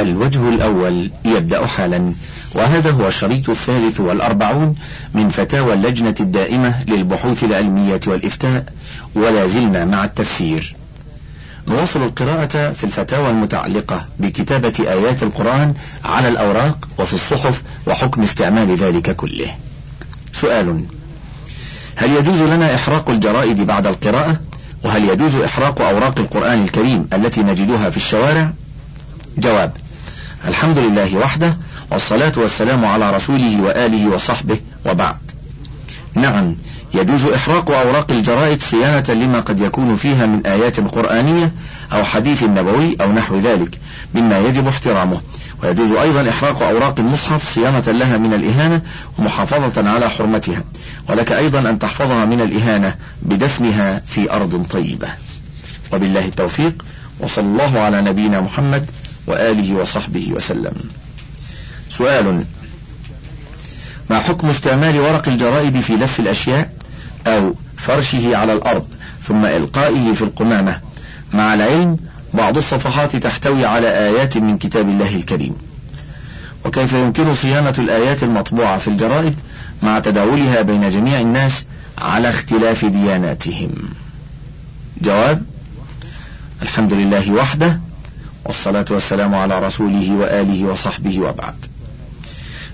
الوجه الأول يبدأ حالا. وهذا هو الشريط الثالث والأربعون من فتاوى اللجنة الدائمة للبحوث العلمية والإفتاء ولا زلنا مع التفسير. نواصل القراءة في الفتاوى المتعلقة بكتابة آيات القرآن على الأوراق وفي الصحف وحكم استعمال ذلك كله. سؤال هل يجوز لنا إحراق الجرائد بعد القراءة؟ وهل يجوز إحراق أوراق القرآن الكريم التي نجدها في الشوارع؟ جواب الحمد لله وحده والصلاة والسلام على رسوله وآله وصحبه وبعد. نعم يجوز إحراق أوراق الجرائد صيانة لما قد يكون فيها من آيات قرآنية أو حديث نبوي أو نحو ذلك مما يجب احترامه. ويجوز أيضا إحراق أوراق المصحف صيانة لها من الإهانة ومحافظة على حرمتها. ولك أيضا أن تحفظها من الإهانة بدفنها في أرض طيبة. وبالله التوفيق وصلى الله على نبينا محمد وآله وصحبه وسلم. سؤال ما حكم استعمال ورق الجرائد في لف الأشياء أو فرشه على الأرض ثم إلقائه في القمامة؟ مع العلم بعض الصفحات تحتوي على آيات من كتاب الله الكريم. وكيف يمكن صيانة الآيات المطبوعة في الجرائد مع تداولها بين جميع الناس على اختلاف دياناتهم؟ جواب الحمد لله وحده والصلاة والسلام على رسوله وآله وصحبه وبعد.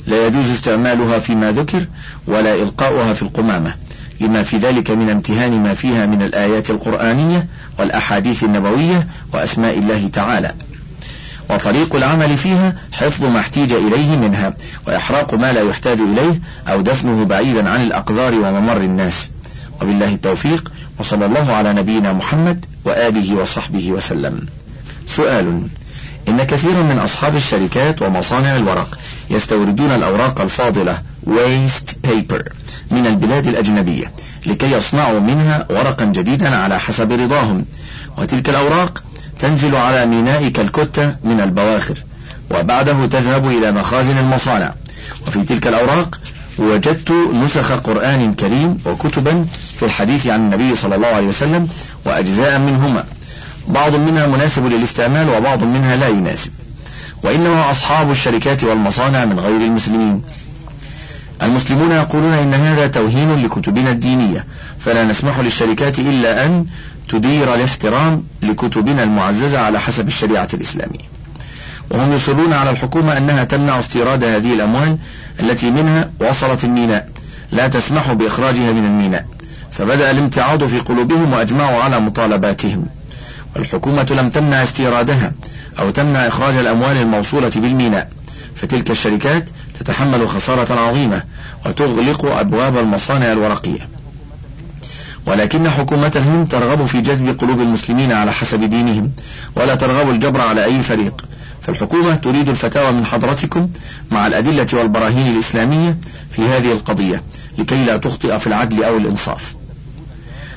لا يجوز استعمالها فيما ذكر ولا إلقاؤها في القمامة لما في ذلك من امتهان ما فيها من الآيات القرآنية والأحاديث النبوية وأسماء الله تعالى. وطريق العمل فيها حفظ ما احتيج إليه منها وإحراق ما لا يحتاج إليه أو دفنه بعيدا عن الأقدار وممر الناس. وبالله التوفيق وصلى الله على نبينا محمد وآله وصحبه وسلم. سؤال. إن كثيرا من أصحاب الشركات ومصانع الورق يستوردون الأوراق الفاضلة waste paper من البلاد الأجنبية لكي يصنعوا منها ورقا جديدا على حسب رضاهم. وتلك الأوراق تنزل على ميناء كالكوتا من البواخر وبعده تذهب إلى مخازن المصانع. وفي تلك الأوراق وجدت نسخ قرآن كريم وكتبا في الحديث عن النبي صلى الله عليه وسلم وأجزاء منهما. بعض منها مناسب للاستعمال وبعض منها لا يناسب. وإنما أصحاب الشركات والمصانع من غير المسلمين. المسلمون يقولون إن هذا توهين لكتبنا الدينية. فلا نسمح للشركات إلا أن تدير الاحترام لكتبنا المعززة على حسب الشريعة الإسلامية. وهم يصرون على الحكومة أنها تمنع استيراد هذه الأموال التي منها وصلت الميناء. لا تسمح بإخراجها من الميناء. فبدأ الامتعاض في قلوبهم وأجمعوا على مطالباتهم. الحكومة لم تمنع استيرادها أو تمنع إخراج الأموال الموصولة بالميناء فتلك الشركات تتحمل خسارة عظيمة وتغلق أبواب المصانع الورقية. ولكن حكومة الهند ترغب في جذب قلوب المسلمين على حسب دينهم ولا ترغب الجبر على أي فريق. فالحكومة تريد الفتاوى من حضرتكم مع الأدلة والبراهين الإسلامية في هذه القضية لكي لا تخطئ في العدل أو الإنصاف.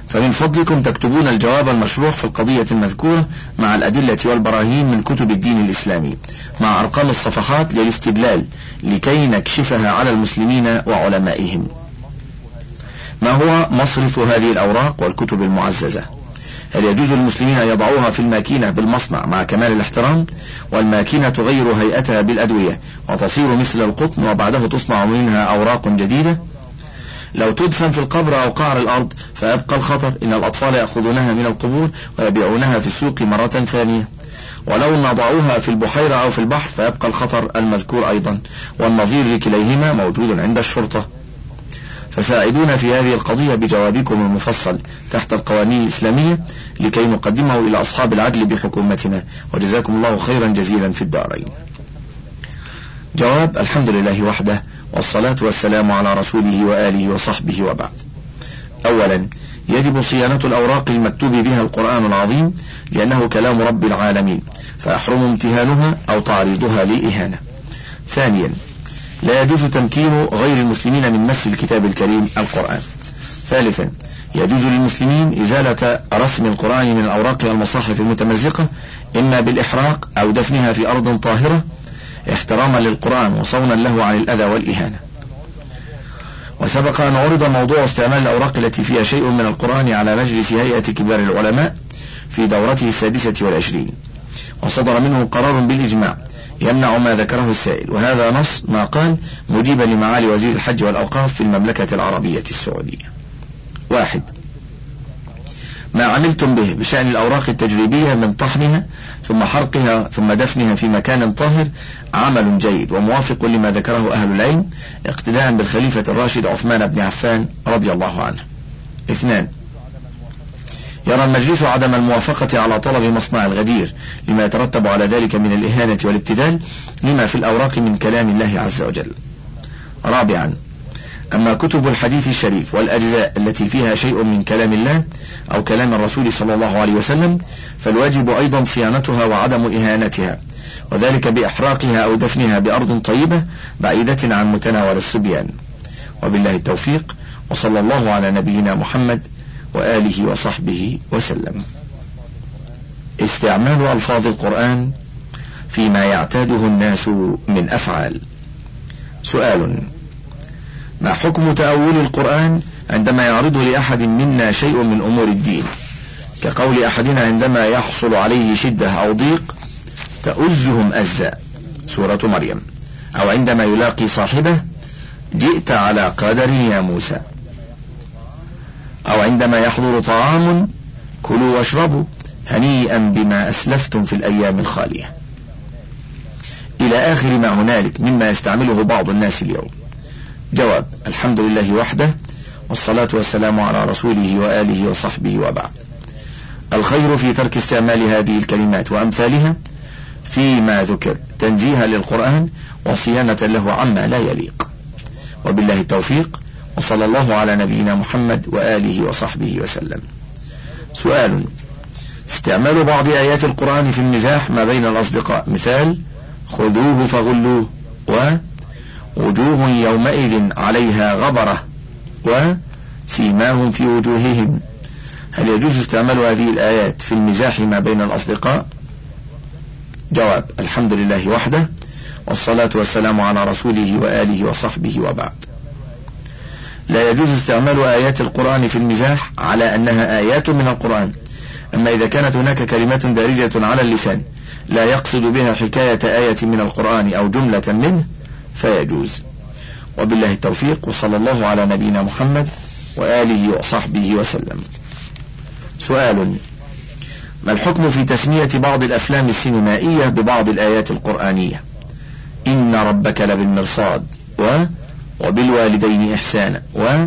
فمن فضلكم تكتبون الجواب المشروح في القضية المذكورة مع الأدلة والبراهين من كتب الدين الإسلامي مع أرقام الصفحات للاستدلال لكي نكشفها على المسلمين وعلمائهم. ما هو مصرف هذه الأوراق والكتب المعززة؟ هل يجوز للمسلمين أن يضعوها في الماكينة بالمصنع مع كمال الاحترام؟ والماكينة تغير هيئتها بالأدوية وتصير مثل القطن وبعده تصنع منها أوراق جديدة؟ لو تدفن في القبر أو قعر الأرض فيبقى الخطر. إن الأطفال يأخذونها من القبور ويبيعونها في السوق مرة ثانية. ولو نضعوها في البحيرة أو في البحر فيبقى الخطر المذكور أيضا. والنظير لكليهما موجود عند الشرطة. فساعدونا في هذه القضية بجوابكم المفصل تحت القوانين الإسلامية لكي نقدمه إلى أصحاب العدل بحكومتنا. وجزاكم الله خيرا جزيلا في الدارين. جواب الحمد لله وحده والصلاة والسلام على رسوله وآله وصحبه وبعد. أولا يجب صيانة الأوراق المكتوب بها القرآن العظيم لأنه كلام رب العالمين فيحرم امتهانها أو تعريضها للإهانة ثانيا لا يجوز تمكين غير المسلمين من مس الكتاب الكريم القرآن. ثالثا يجوز للمسلمين إزالة رسم القرآن من الأوراق والمصاحف المتمزقة إما بالإحراق أو دفنها في أرض طاهرة احتراما للقرآن وصونا له عن الأذى والإهانة. وسبق أن عرض موضوع استعمال الأوراق التي فيها شيء من القرآن على مجلس هيئة كبار العلماء في دورته السادسة والعشرين. وصدر منه قرار بالإجماع يمنع ما ذكره السائل. وهذا نص ما قال مجيبا لمعالي وزير الحج والأوقاف في المملكة العربية السعودية. واحد. ما عملتم به بشأن الأوراق التجريبية من طحنها ثم حرقها ثم دفنها في مكان طاهر عمل جيد وموافق لما ذكره أهل العلم اقتداء بالخليفة الراشد عثمان بن عفان رضي الله عنه. اثنان. يرى المجلس عدم الموافقة على طلب مصنع الغدير لما يترتب على ذلك من الإهانة والابتذال لما في الأوراق من كلام الله عز وجل. رابعا. أما كتب الحديث الشريف والأجزاء التي فيها شيء من كلام الله أو كلام الرسول صلى الله عليه وسلم فالواجب أيضا صيانتها وعدم إهانتها وذلك بإحراقها أو دفنها بأرض طيبة بعيدة عن متناول الصبيان. وبالله التوفيق وصلى الله على نبينا محمد وآله وصحبه وسلم. استعمال ألفاظ القرآن فيما يعتاده الناس من أفعال. سؤال ما حكم تأول القرآن عندما يعرض لأحد منا شيء من أمور الدين؟ كقول أحدنا عندما يحصل عليه شدة أو ضيق تؤزهم أزا. سورة مريم. أو عندما يلاقي صاحبه جئت على قدر يا موسى. أو عندما يحضر طعام كلوا واشربوا هنيئا بما أسلفتم في الأيام الخالية. إلى آخر ما هنالك مما يستعمله بعض الناس اليوم. جواب الحمد لله وحده والصلاة والسلام على رسوله وآله وصحبه وبعد. الخير في ترك استعمال هذه الكلمات وأمثالها فيما ذكر تنزيها للقرآن وصيانة له عما لا يليق. وبالله التوفيق وصلى الله على نبينا محمد وآله وصحبه وسلم. سؤال استعمال بعض آيات القرآن في المزاح ما بين الأصدقاء؟ مثال خذوه فغلوه. ووجوه يومئذ عليها غبرة وسيماهم في وجوههم. هل يجوز استعمال هذه الآيات في المزاح ما بين الأصدقاء؟ جواب الحمد لله وحده والصلاة والسلام على رسوله وآله وصحبه وبعد. لا يجوز استعمال آيات القرآن في المزاح على أنها آيات من القرآن. أما إذا كانت هناك كلمات دارجة على اللسان لا يقصد بها حكاية آية من القرآن أو جملة منه فيجوز. وبالله التوفيق وصلى الله على نبينا محمد وآله وصحبه وسلم. سؤال ما الحكم في تسمية بعض الأفلام السينمائية ببعض الآيات القرآنية؟ إن ربك لبالمرصاد و وبالوالدين إحسانا و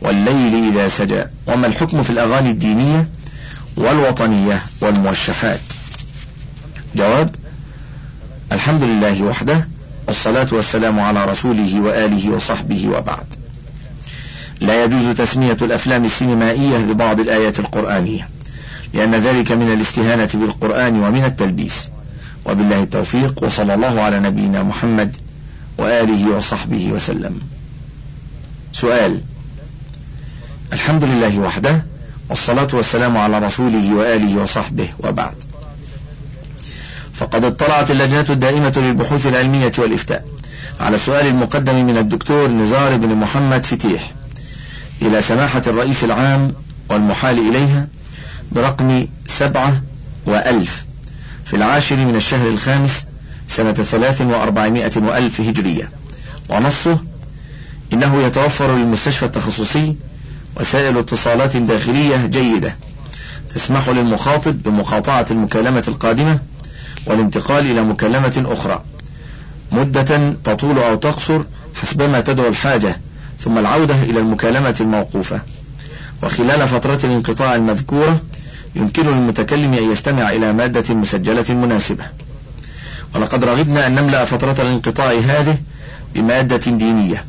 والليل إذا سجى. وما الحكم في الأغاني الدينية والوطنية والموشحات؟ جواب الحمد لله وحده والصلاة والسلام على رسوله وآله وصحبه وبعد. لا يجوز تسمية الأفلام السينمائية ببعض الآيات القرآنية لأن ذلك من الاستهانة بالقرآن ومن التلبيس. وبالله التوفيق وصلى الله على نبينا محمد وآله وصحبه وسلم. سؤال الحمد لله وحده والصلاة والسلام على رسوله وآله وصحبه وبعد. فقد اطلعت اللجنة الدائمة للبحوث العلمية والإفتاء. على السؤال المقدم من الدكتور نزار بن محمد فتيح. إلى سماحة الرئيس العام والمحال إليها برقم سبعة وألف في العاشر من الشهر الخامس سنة ثلاث وأربعمائة وألف هجرية. ونصه إنه يتوفر للمستشفى التخصصي وسائل اتصالات داخلية جيدة تسمح للمخاطب بمقاطعة المكالمة القادمة والانتقال إلى مكالمة أخرى. مدة تطول أو تقصر حسبما تدعو الحاجة ثم العودة إلى المكالمة الموقوفة. وخلال فترة الانقطاع المذكورة يمكن للمتكلم أن يستمع إلى مادة مسجلة مناسبة. ولقد رغبنا أن نملأ فترة الانقطاع هذه بمادة دينية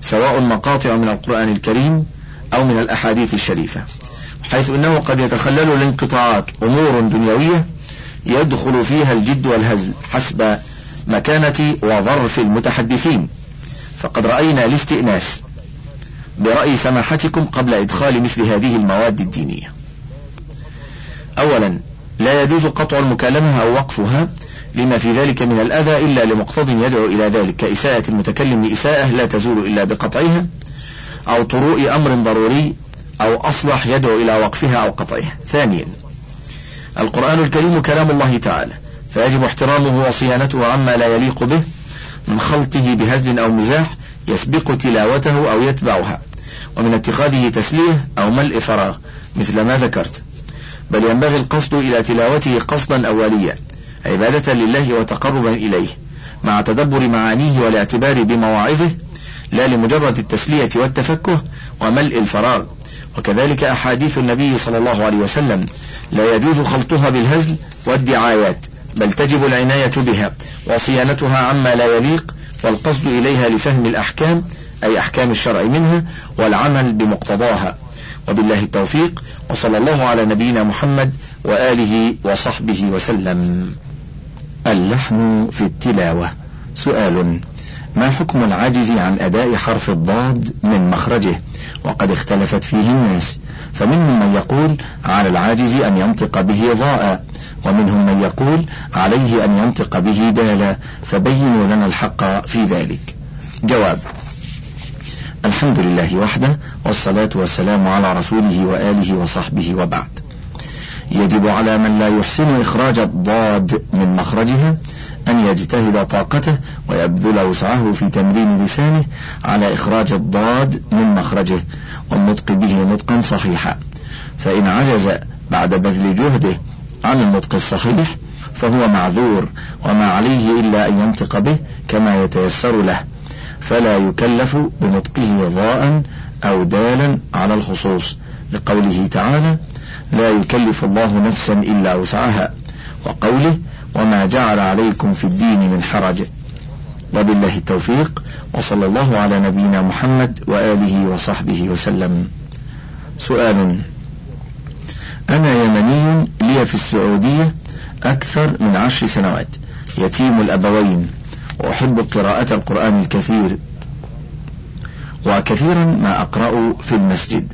سواء مقاطع من القرآن الكريم أو من الأحاديث الشريفة حيث أنه قد يتخلل الانقطاعات أمور دنيوية يدخل فيها الجد والهزل حسب مكانة وظرف المتحدثين. فقد رأينا الاستئناس برأي سماحتكم قبل إدخال مثل هذه المواد الدينية. أولا لا يجوز قطع المكالمة أو وقفها لما في ذلك من الأذى إلا لمقتض يدعو إلى ذلك. كإساءة المتكلم إساءة لا تزول إلا بقطعها أو طروء أمر ضروري أو أصلح يدعو إلى وقفها أو قطعها. ثانيا القرآن الكريم كلام الله تعالى فيجب احترامه وصيانته عما لا يليق به من خلطه بهزل أو مزاح يسبق تلاوته أو يتبعها ومن اتخاذه تسلية أو ملء فراغ مثل ما ذكرت. بل ينبغي القصد إلى تلاوته قصدا أوليا عبادة لله وتقربا إليه مع تدبر معانيه والاعتبار بمواعظه لا لمجرد التسلية والتفكه وملء الفراغ. وكذلك أحاديث النبي صلى الله عليه وسلم لا يجوز خلطها بالهزل والدعايات بل تجب العناية بها وصيانتها عما لا يليق والقصد إليها لفهم الأحكام أي أحكام الشرع منها والعمل بمقتضاها. وبالله التوفيق وصلى الله على نبينا محمد وآله وصحبه وسلم. اللحن في التلاوة سؤال. ما حكم العاجز عن أداء حرف الضاد من مخرجه؟ وقد اختلفت فيه الناس. فمنهم من يقول على العاجز أن ينطق به ضاء ومنهم من يقول عليه أن ينطق به دالا فبينوا لنا الحق في ذلك. جواب الحمد لله وحده والصلاة والسلام على رسوله وآله وصحبه وبعد. يجب على من لا يحسن إخراج الضاد من مخرجها أن يجتهد طاقته ويبذل وسعه في تمرين لسانه على إخراج الضاد من مخرجه والنطق به نطقا صحيحا. فإن عجز بعد بذل جهده عن النطق الصحيح فهو معذور وما عليه إلا أن ينطق به كما يتيسر له فلا يكلف بنطقه ضاء أو دالا على الخصوص. لقوله تعالى لا يكلف الله نفسا إلا وسعها وقوله وما جعل عليكم في الدين من حرج. وبالله التوفيق وصلى الله على نبينا محمد وآله وصحبه وسلم. سؤال أنا يمني لي في السعودية أكثر من عشر سنوات يتيم الأبوين وأحب قراءة القرآن الكثير. وكثيرا ما أقرأ في المسجد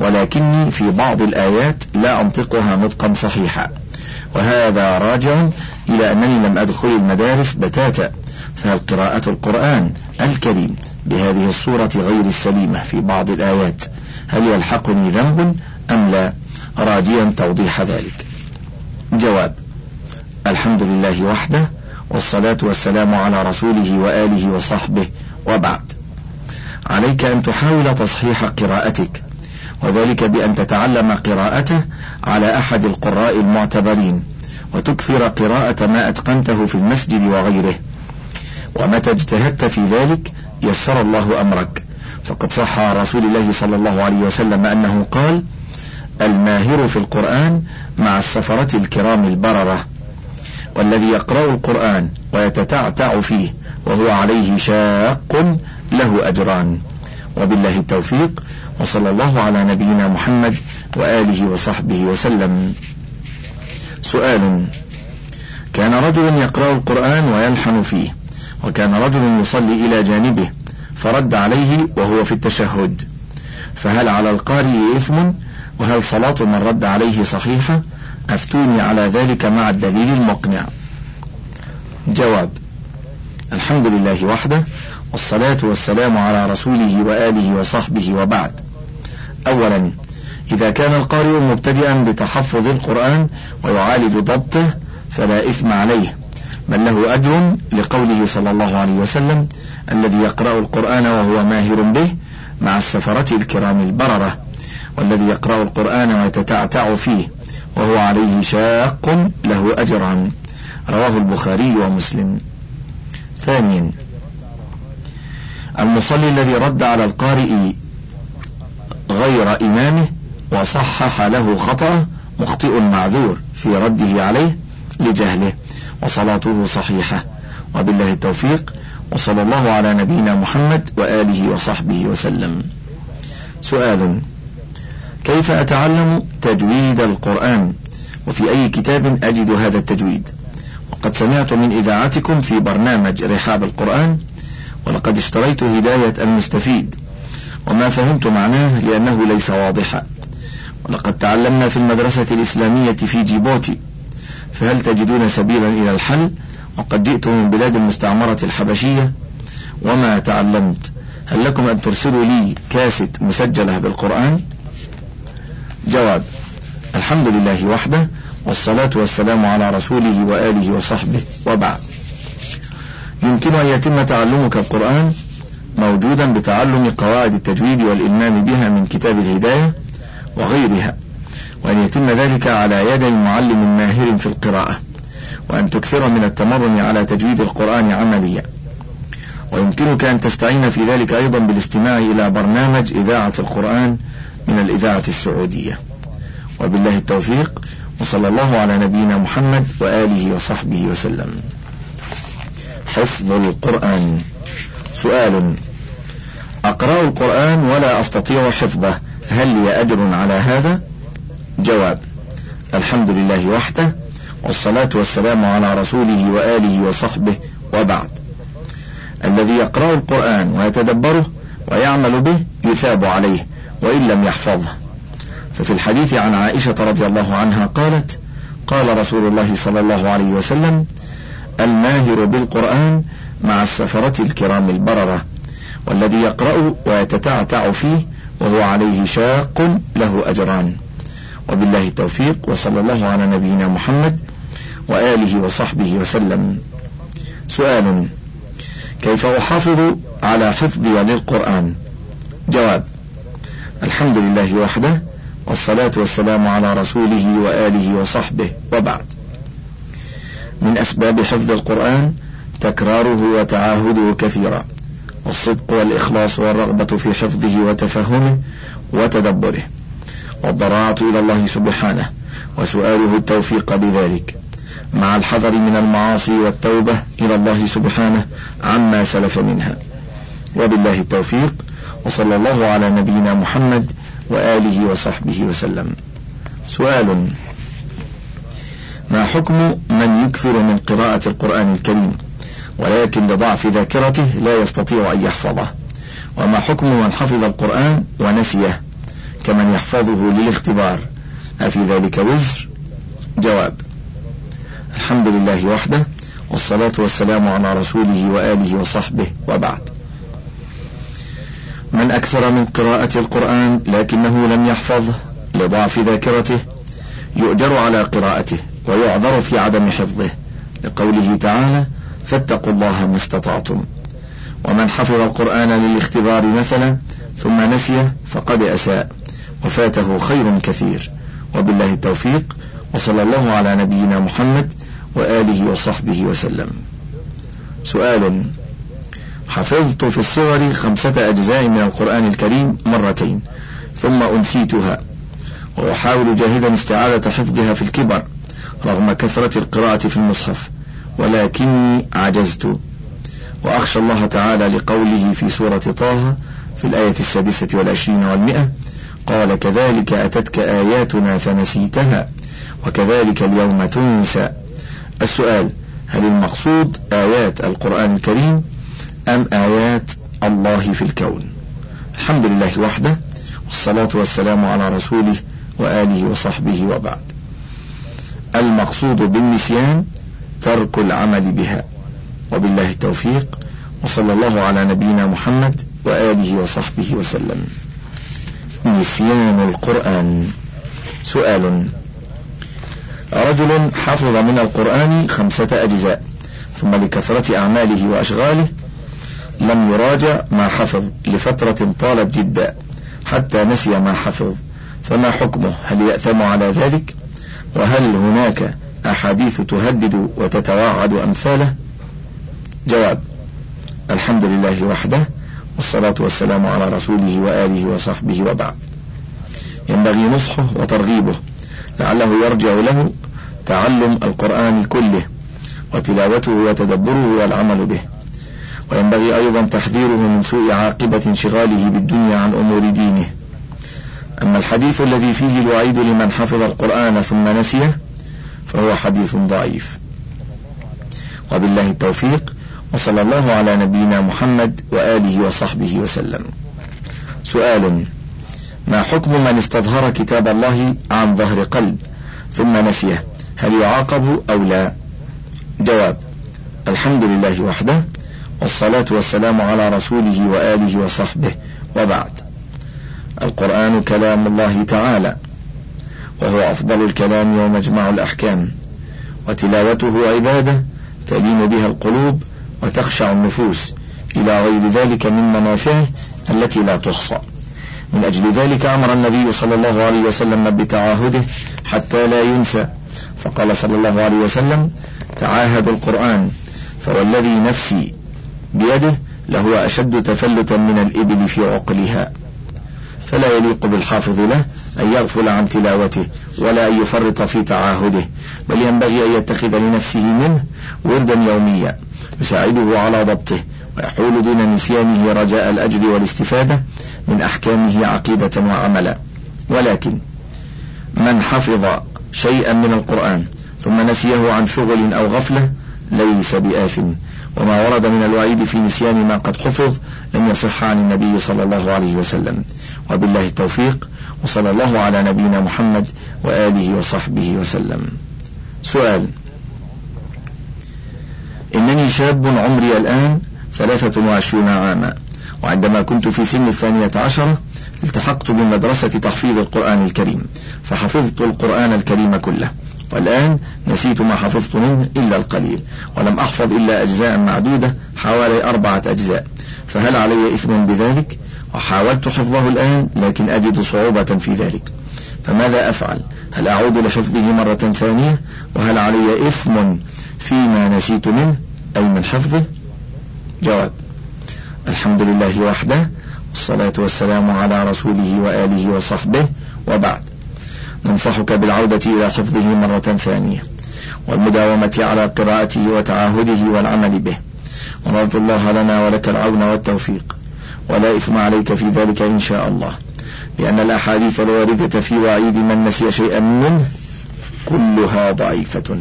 ولكني في بعض الآيات لا أنطقها نطقا صحيحا. وهذا راجع إلى أنني لم أدخل المدارس بتاتا فهل قراءة القرآن الكريم بهذه الصورة غير السليمة في بعض الآيات هل يلحقني ذنب أم لا؟ راجيا توضيح ذلك. جواب الحمد لله وحده والصلاة والسلام على رسوله وآله وصحبه وبعد. عليك أن تحاول تصحيح قراءتك وذلك بأن تتعلم قراءته على أحد القراء المعتبرين وتكثر قراءة ما أتقنته في المسجد وغيره. ومتى اجتهدت في ذلك يسر الله أمرك. فقد صح عن رسول الله صلى الله عليه وسلم أنه قال الماهر في القرآن مع السفرة الكرام البررة والذي يقرأ القرآن ويتتعتع فيه وهو عليه شاق له أجران. وبالله التوفيق وصلى الله على نبينا محمد وآله وصحبه وسلم. سؤال كان رجل يقرأ القرآن ويلحن فيه وكان رجل يصلي إلى جانبه فرد عليه وهو في التشهد. فهل على القارئ إثم؟ وهل صلاة من رد عليه صحيحة؟ أفتوني على ذلك مع الدليل المقنع. جواب الحمد لله وحده والصلاة والسلام على رسوله وآله وصحبه وبعد. أولا إذا كان القارئ مبتدئا بتحفظ القرآن ويعالج ضبطه فلا إثم عليه بل له أجر لقوله صلى الله عليه وسلم الذي يقرأ القرآن وهو ماهر به مع السفرة الكرام البررة والذي يقرأ القرآن ويتتعتع فيه وهو عليه شاق له أجران رواه البخاري ومسلم. ثانيا المصلي الذي رد على القارئ غير إمامه وصحح له خطأ مخطئ معذور في رده عليه لجهله. وصلاته صحيحة. وبالله التوفيق. وصلى الله على نبينا محمد وآله وصحبه وسلم. سؤال. كيف أتعلم تجويد القرآن؟ وفي أي كتاب أجد هذا التجويد؟ وقد سمعت من إذاعتكم في برنامج رحاب القرآن ولقد اشتريت هداية المستفيد. وما فهمت معناه لأنه ليس واضحا. ولقد تعلمنا في المدرسة الإسلامية في جيبوتي. فهل تجدون سبيلا إلى الحل؟ وقد جئت من بلاد المستعمرة الحبشية. وما تعلمت؟ هل لكم أن ترسلوا لي كاسة مسجلة بالقرآن؟ جواب الحمد لله وحده والصلاة والسلام على رسوله وآله وصحبه وبعد. يمكن أن يتم تعلمك القرآن موجودا بتعلم قواعد التجويد والإلمام بها من كتاب الهداية وغيرها وأن يتم ذلك على يد معلم ماهر في القراءة وأن تكثر من التمرن على تجويد القرآن عمليا. ويمكنك أن تستعين في ذلك أيضا بالاستماع إلى برنامج إذاعة القرآن من الإذاعة السعودية. وبالله التوفيق وصلى الله على نبينا محمد وآله وصحبه وسلم. حفظ القرآن. سؤال. أقرأ القرآن ولا أستطيع حفظه. هل لي أجر على هذا؟ جواب. الحمد لله وحده والصلاة والسلام على رسوله وآله وصحبه وبعد. الذي يقرأ القرآن ويتدبره ويعمل به يثاب عليه وإن لم يحفظه. ففي الحديث عن عائشة رضي الله عنها قالت قال رسول الله صلى الله عليه وسلم الماهر بالقرآن مع السفرة الكرام البررة والذي يقرأ ويتتعتع فيه وهو عليه شاق له أجران. وبالله التوفيق وصلى الله على نبينا محمد وآله وصحبه وسلم. سؤال كيف أحافظ على حفظي للقرآن؟ جواب الحمد لله وحده والصلاة والسلام على رسوله وآله وصحبه وبعد. من أسباب حفظ القرآن تكراره وتعاهده كثيرا والصدق والإخلاص والرغبة في حفظه وتفهمه وتدبره والضراعة إلى الله سبحانه وسؤاله التوفيق لذلك مع الحذر من المعاصي والتوبة إلى الله سبحانه عما سلف منها. وبالله التوفيق وصلى الله على نبينا محمد وآله وصحبه وسلم. سؤال ما حكم من يكثر من قراءة القرآن الكريم؟ ولكن لضعف ذاكرته لا يستطيع أن يحفظه. وما حكم من حفظ القرآن ونسيه؟ كمن يحفظه للاختبار. أفي ذلك وزر؟ جواب الحمد لله وحده والصلاة والسلام على رسوله وآله وصحبه وبعد. من أكثر من قراءة القرآن لكنه لم يحفظه لضعف ذاكرته يؤجر على قراءته. ويعذر في عدم حفظه. لقوله تعالى فاتقوا الله ما استطعتم. ومن حفظ القرآن للاختبار مثلا ثم نسيه فقد أساء وفاته خير كثير. وبالله التوفيق وصلى الله على نبينا محمد وآله وصحبه وسلم. سؤال حفظت في الصغر خمسة أجزاء من القرآن الكريم مرتين ثم أنسيتها وأحاول جاهدا استعادة حفظها في الكبر. رغم كثرة القراءة في المصحف ولكني عجزت وأخشى الله تعالى لقوله في سورة طه في الآية السادسة والعشرين والمئة قال كذلك أتتك آياتنا فنسيتها وكذلك اليوم تنسى. السؤال هل المقصود آيات القرآن الكريم أم آيات الله في الكون؟ الحمد لله وحده والصلاة والسلام على رسوله وآله وصحبه وبعد. المقصود بالنسيان ترك العمل بها. وبالله التوفيق. وصلى الله على نبينا محمد وآله وصحبه وسلم. نسيان القرآن. سؤال. رجل حفظ من القرآن خمسة أجزاء ثم لكثرة أعماله وأشغاله لم يراجع ما حفظ لفترة طالت جدا حتى نسي ما حفظ. فما حكمه؟ هل يأثم على ذلك؟ وهل هناك أحاديث تهدد وتتواعد أمثاله؟ جواب الحمد لله وحده والصلاة والسلام على رسوله وآله وصحبه وبعد. ينبغي نصحه وترغيبه لعله يرجع له تعلم القرآن كله وتلاوته وتدبره والعمل به. وينبغي أيضا تحذيره من سوء عاقبة انشغاله بالدنيا عن أمور دينه. أما الحديث الذي فيه الوعيد لمن حفظ القرآن ثم نسيه فهو حديث ضعيف. وبالله التوفيق وصلى الله على نبينا محمد وآله وصحبه وسلم. سؤال ما حكم من استظهر كتاب الله عن ظهر قلب ثم نسيه؟ هل يعاقب أو لا؟ جواب الحمد لله وحده والصلاة والسلام على رسوله وآله وصحبه وبعد. القرآن كلام الله تعالى وهو أفضل الكلام ومجمع الأحكام وتلاوته عبادة تلين بها القلوب وتخشع النفوس إلى غير ذلك من منافعه التي لا تحصى من أجل ذلك أمر النبي صلى الله عليه وسلم بتعاهده حتى لا ينسى فقال صلى الله عليه وسلم تعاهدوا القرآن فوالذي نفسي بيده لهو أشد تفلتا من الإبل في عقلها. فلا يليق بالحافظ له أن يغفل عن تلاوته ولا أن يفرط في تعاهده بل ينبغي أن يتخذ لنفسه منه وردا يوميا يساعده على ضبطه ويحول دون نسيانه رجاء الأجر والاستفادة من أحكامه عقيدة وعملا. ولكن من حفظ شيئا من القرآن ثم نسيه عن شغل أو غفلة ليس بآثم. وما ورد من الوعيد في نسيان ما قد حفظ لم يصح عن النبي صلى الله عليه وسلم. وبالله التوفيق وصلى الله على نبينا محمد وآله وصحبه وسلم. سؤال إنني شاب عمري الآن ثلاثة وعشرون عاما وعندما كنت في سن الثانية عشرة التحقت بمدرسة تحفيظ القرآن الكريم فحفظت القرآن الكريم كله. والآن نسيت ما حفظت منه إلا القليل ولم أحفظ إلا أجزاء معدودة حوالي أربعة أجزاء فهل علي إثم بذلك؟ وحاولت حفظه الآن لكن أجد صعوبة في ذلك. فماذا أفعل؟ هل أعود لحفظه مرة ثانية؟ وهل علي إثم فيما نسيت منه أي من حفظه؟ جواب الحمد لله وحده والصلاة والسلام على رسوله وآله وصحبه وبعد. ننصحك بالعودة إلى حفظه مرة ثانية والمداومة على قراءته وتعاهده والعمل به. ونرجو الله لنا ولك العون والتوفيق. ولا إثم عليك في ذلك إن شاء الله. لأن الأحاديث الواردة في وعيد من نسي شيئا منه كلها ضعيفة.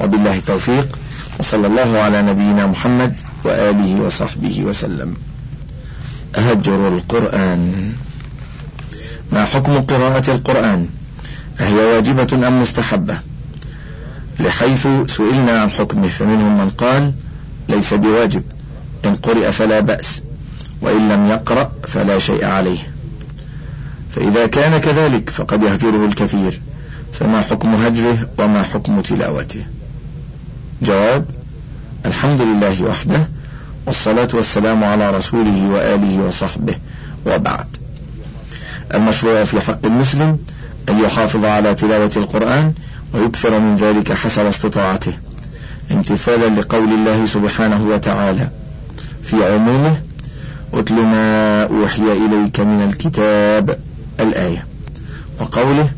وبالله التوفيق. وصلى الله على نبينا محمد وآله وصحبه وسلم. هجر القرآن. ما حكم قراءة القرآن؟ أهي واجبة أم مستحبة؟ لحيث سئلنا عن حكمه فمنهم من قال ليس بواجب إن قرئ فلا بأس وإن لم يقرأ فلا شيء عليه. فإذا كان كذلك فقد يهجره الكثير فما حكم هجره وما حكم تلاوته؟ جواب الحمد لله وحده والصلاة والسلام على رسوله وآله وصحبه وبعد. المشروع في حق المسلم أن يحافظ على تلاوة القرآن ويكثر من ذلك حسب استطاعته امتثالا لقول الله سبحانه وتعالى في عمومه أتل ما أوحي إليك من الكتاب الآية وقوله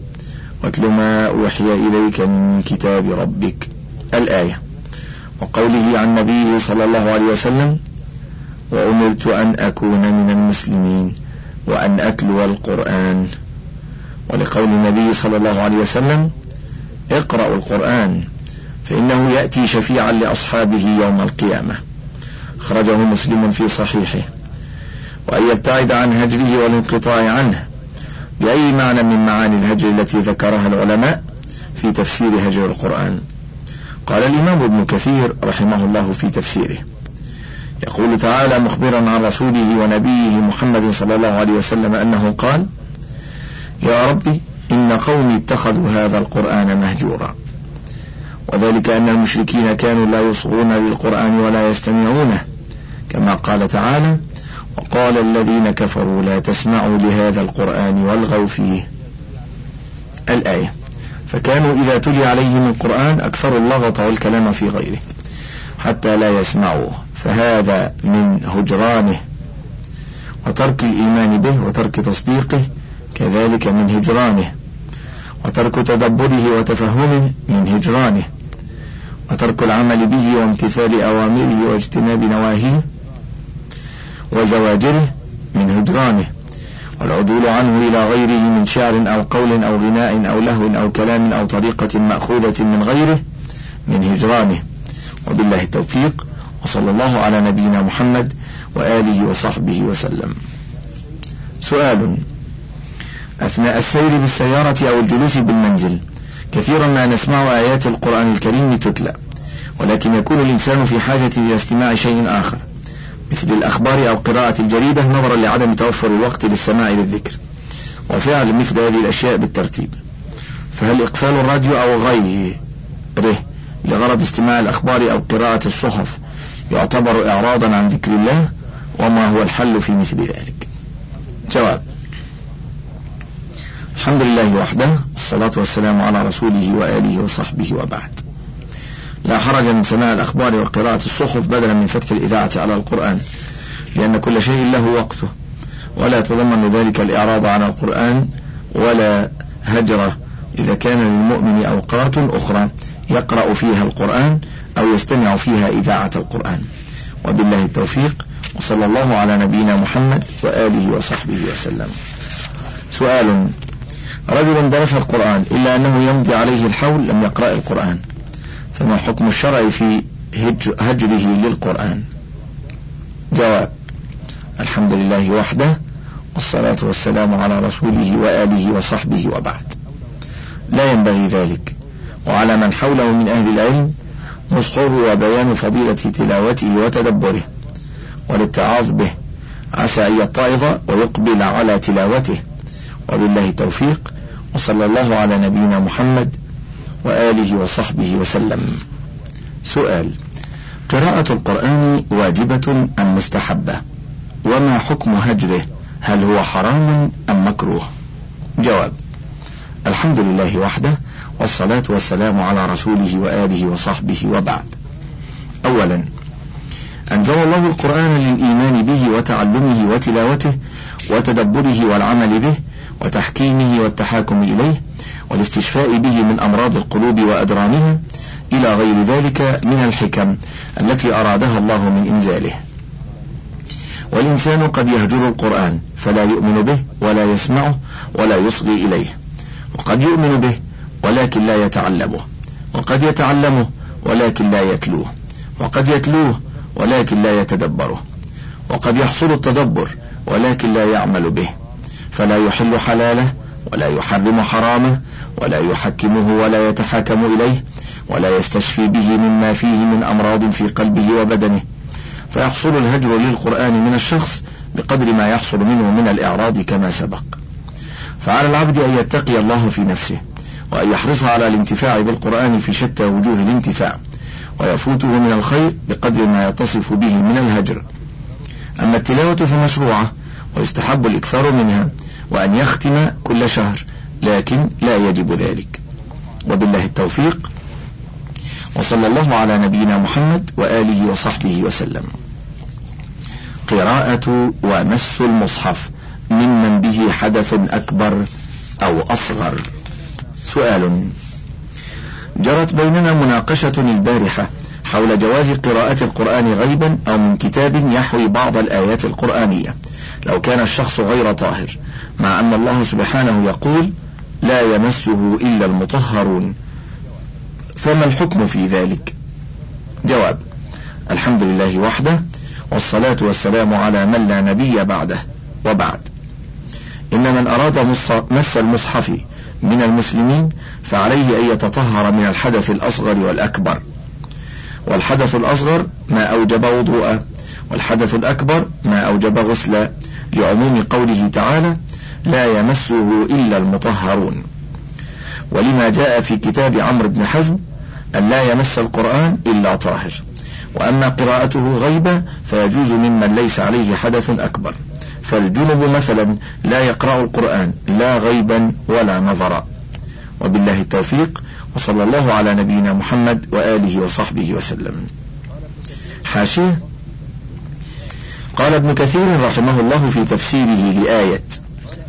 واتل ما أوحي إليك من كتاب ربك الآية وقوله عن نبيه صلى الله عليه وسلم وأمرت أن أكون من المسلمين وأن أتلو القرآن. ولقول النبي صلى الله عليه وسلم اقرأوا القرآن فإنه يأتي شفيعا لأصحابه يوم القيامة. خرجه مسلم في صحيحه. وأن يبتعد عن هجره والانقطاع عنه. بأي معنى من معاني الهجر التي ذكرها العلماء في تفسير هجر القرآن؟ قال الإمام ابن كثير رحمه الله في تفسيره. يقول تعالى مخبرا عن رسوله ونبيه محمد صلى الله عليه وسلم أنه قال يا ربي إن قومي اتخذوا هذا القرآن مهجورا. وذلك أن المشركين كانوا لا يصغون للقرآن ولا يستمعونه كما قال تعالى وقال الذين كفروا لا تسمعوا لهذا القرآن والغوا فيه. الآية فكانوا إذا تلي عليهم القرآن أكثروا اللغط والكلام في غيره حتى لا يسمعوه. فهذا من هجرانه وترك الإيمان به وترك تصديقه كذلك من هجرانه وترك تدبره وتفهمه من هجرانه وترك العمل به وامتثال أوامره واجتناب نواهيه وزواجره من هجرانه والعدول عنه إلى غيره من شعر أو قول أو غناء أو لهو أو كلام أو طريقة مأخوذة من غيره من هجرانه. وبالله التوفيق. وصلى الله على نبينا محمد وآله وصحبه وسلم. سؤال. أثناء السير بالسيارة أو الجلوس بالمنزل كثيرا ما نسمع آيات القرآن الكريم تتلى ولكن يكون الإنسان في حاجة إلى استماع شيء آخر مثل الأخبار أو قراءة الجريدة نظرا لعدم توفر الوقت للسماع للذكر وفعل مثل هذه الأشياء بالترتيب. فهل إقفال الراديو أو غيره لغرض استماع الأخبار أو قراءة الصحف يعتبر إعراضا عن ذكر الله وما هو الحل في مثل ذلك. جواب. الحمد لله وحده والصلاة والسلام على رسوله وآله وصحبه وبعد. لا حرج من سماع الأخبار وقراءة الصحف بدلا من فتح الإذاعة على القرآن لأن كل شيء له وقته ولا يتضمن ذلك الإعراض عن القرآن ولا هجرة إذا كان للمؤمن أوقات أخرى يقرأ فيها القرآن أو يستمع فيها إذاعة القرآن. وبالله التوفيق. وصلى الله على نبينا محمد وآله وصحبه وسلم. سؤال. رجل درس القرآن إلا أنه يمضي عليه الحول لم يقرأ القرآن. فما حكم الشرع في هجره للقرآن؟ جواب. الحمد لله وحده والصلاة والسلام على رسوله وآله وصحبه وبعد. لا ينبغي ذلك. وعلى من حوله من أهل العلم نصحه وبيان فضيلة تلاوته وتدبره والاتعاظ به عسى أن يتعظ ويقبل على تلاوته. وبالله التوفيق وصلى الله على نبينا محمد وآله وصحبه وسلم. سؤال قراءة القرآن واجبة أم مستحبة؟ وما حكم هجره؟ هل هو حرام أم مكروه؟ جواب الحمد لله وحده والصلاة والسلام على رسوله وآله وصحبه وبعد. أولا أنزل الله القرآن للإيمان به وتعلمه وتلاوته وتدبره والعمل به وتحكيمه والتحاكم إليه والاستشفاء به من أمراض القلوب وأدرانها إلى غير ذلك من الحكم التي أرادها الله من إنزاله. والإنسان قد يهجر القرآن فلا يؤمن به ولا يسمعه ولا يصغي إليه وقد يؤمن به ولكن لا يتعلمه. وقد يتعلمه ولكن لا يتلوه. وقد يتلوه ولكن لا يتدبره. وقد يحصل التدبر ولكن لا يعمل به. فلا يحل حلاله ولا يحرم حرامه ولا يحكمه ولا يتحاكم إليه ولا يستشفي به مما فيه من أمراض في قلبه وبدنه. فيحصل الهجر للقرآن من الشخص بقدر ما يحصل منه من الإعراض كما سبق. فعلى العبد أن يتقي الله في نفسه. وأن يحرص على الانتفاع بالقرآن في شتى وجوه الانتفاع ويفوته من الخير بقدر ما يتصف به من الهجر. أما التلاوة فمشروعة ويستحب الإكثار منها وأن يختم كل شهر لكن لا يجب ذلك. وبالله التوفيق. وصلى الله على نبينا محمد وآله وصحبه وسلم. قراءة ومس المصحف ممن به حدث أكبر أو أصغر. سؤال. جرت بيننا مناقشة البارحة حول جواز قراءة القرآن غيبا أو من كتاب يحوي بعض الآيات القرآنية. لو كان الشخص غير طاهر مع أن الله سبحانه يقول لا يمسه إلا المطهرون فما الحكم في ذلك؟ جواب الحمد لله وحده والصلاة والسلام على من لا نبي بعده وبعد. إن من أراد مس المصحف من المسلمين فعليه أن يتطهر من الحدث الأصغر والأكبر. والحدث الأصغر ما أوجب وضوءا والحدث الأكبر ما أوجب غسلا لعموم قوله تعالى لا يمسه إلا المطهرون ولما جاء في كتاب عمرو بن حزم أن لا يمس القرآن إلا طاهر. وأما قراءته غيبة فيجوز ممن ليس عليه حدث أكبر. فالجنب مثلا لا يقرأ القرآن لا غيبا ولا نظرا. وبالله التوفيق وصلى الله على نبينا محمد وآله وصحبه وسلم. حاشية. قال ابن كثير رحمه الله في تفسيره لآية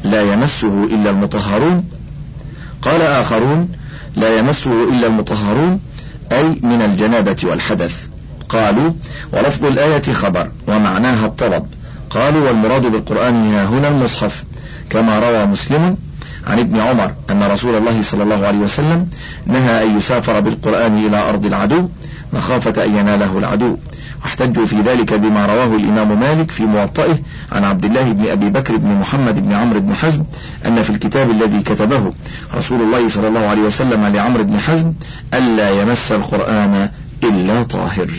لا يمسه إلا المطهرون قال آخرون لا يمسه إلا المطهرون أي من الجنابة والحدث قالوا ولفظ الآية خبر ومعناها الطلب قالوا والمراد بالقرآن ها هنا المصحف كما روى مسلم عن ابن عمر أن رسول الله صلى الله عليه وسلم نهى أن يسافر بالقرآن إلى أرض العدو مخافة أن يناله العدو. واحتجوا في ذلك بما رواه الإمام مالك في موطئه عن عبد الله بن أبي بكر بن محمد بن عمرو بن حزم أن في الكتاب الذي كتبه رسول الله صلى الله عليه وسلم لعمرو بن حزم ألا يمس القرآن إلا طاهر.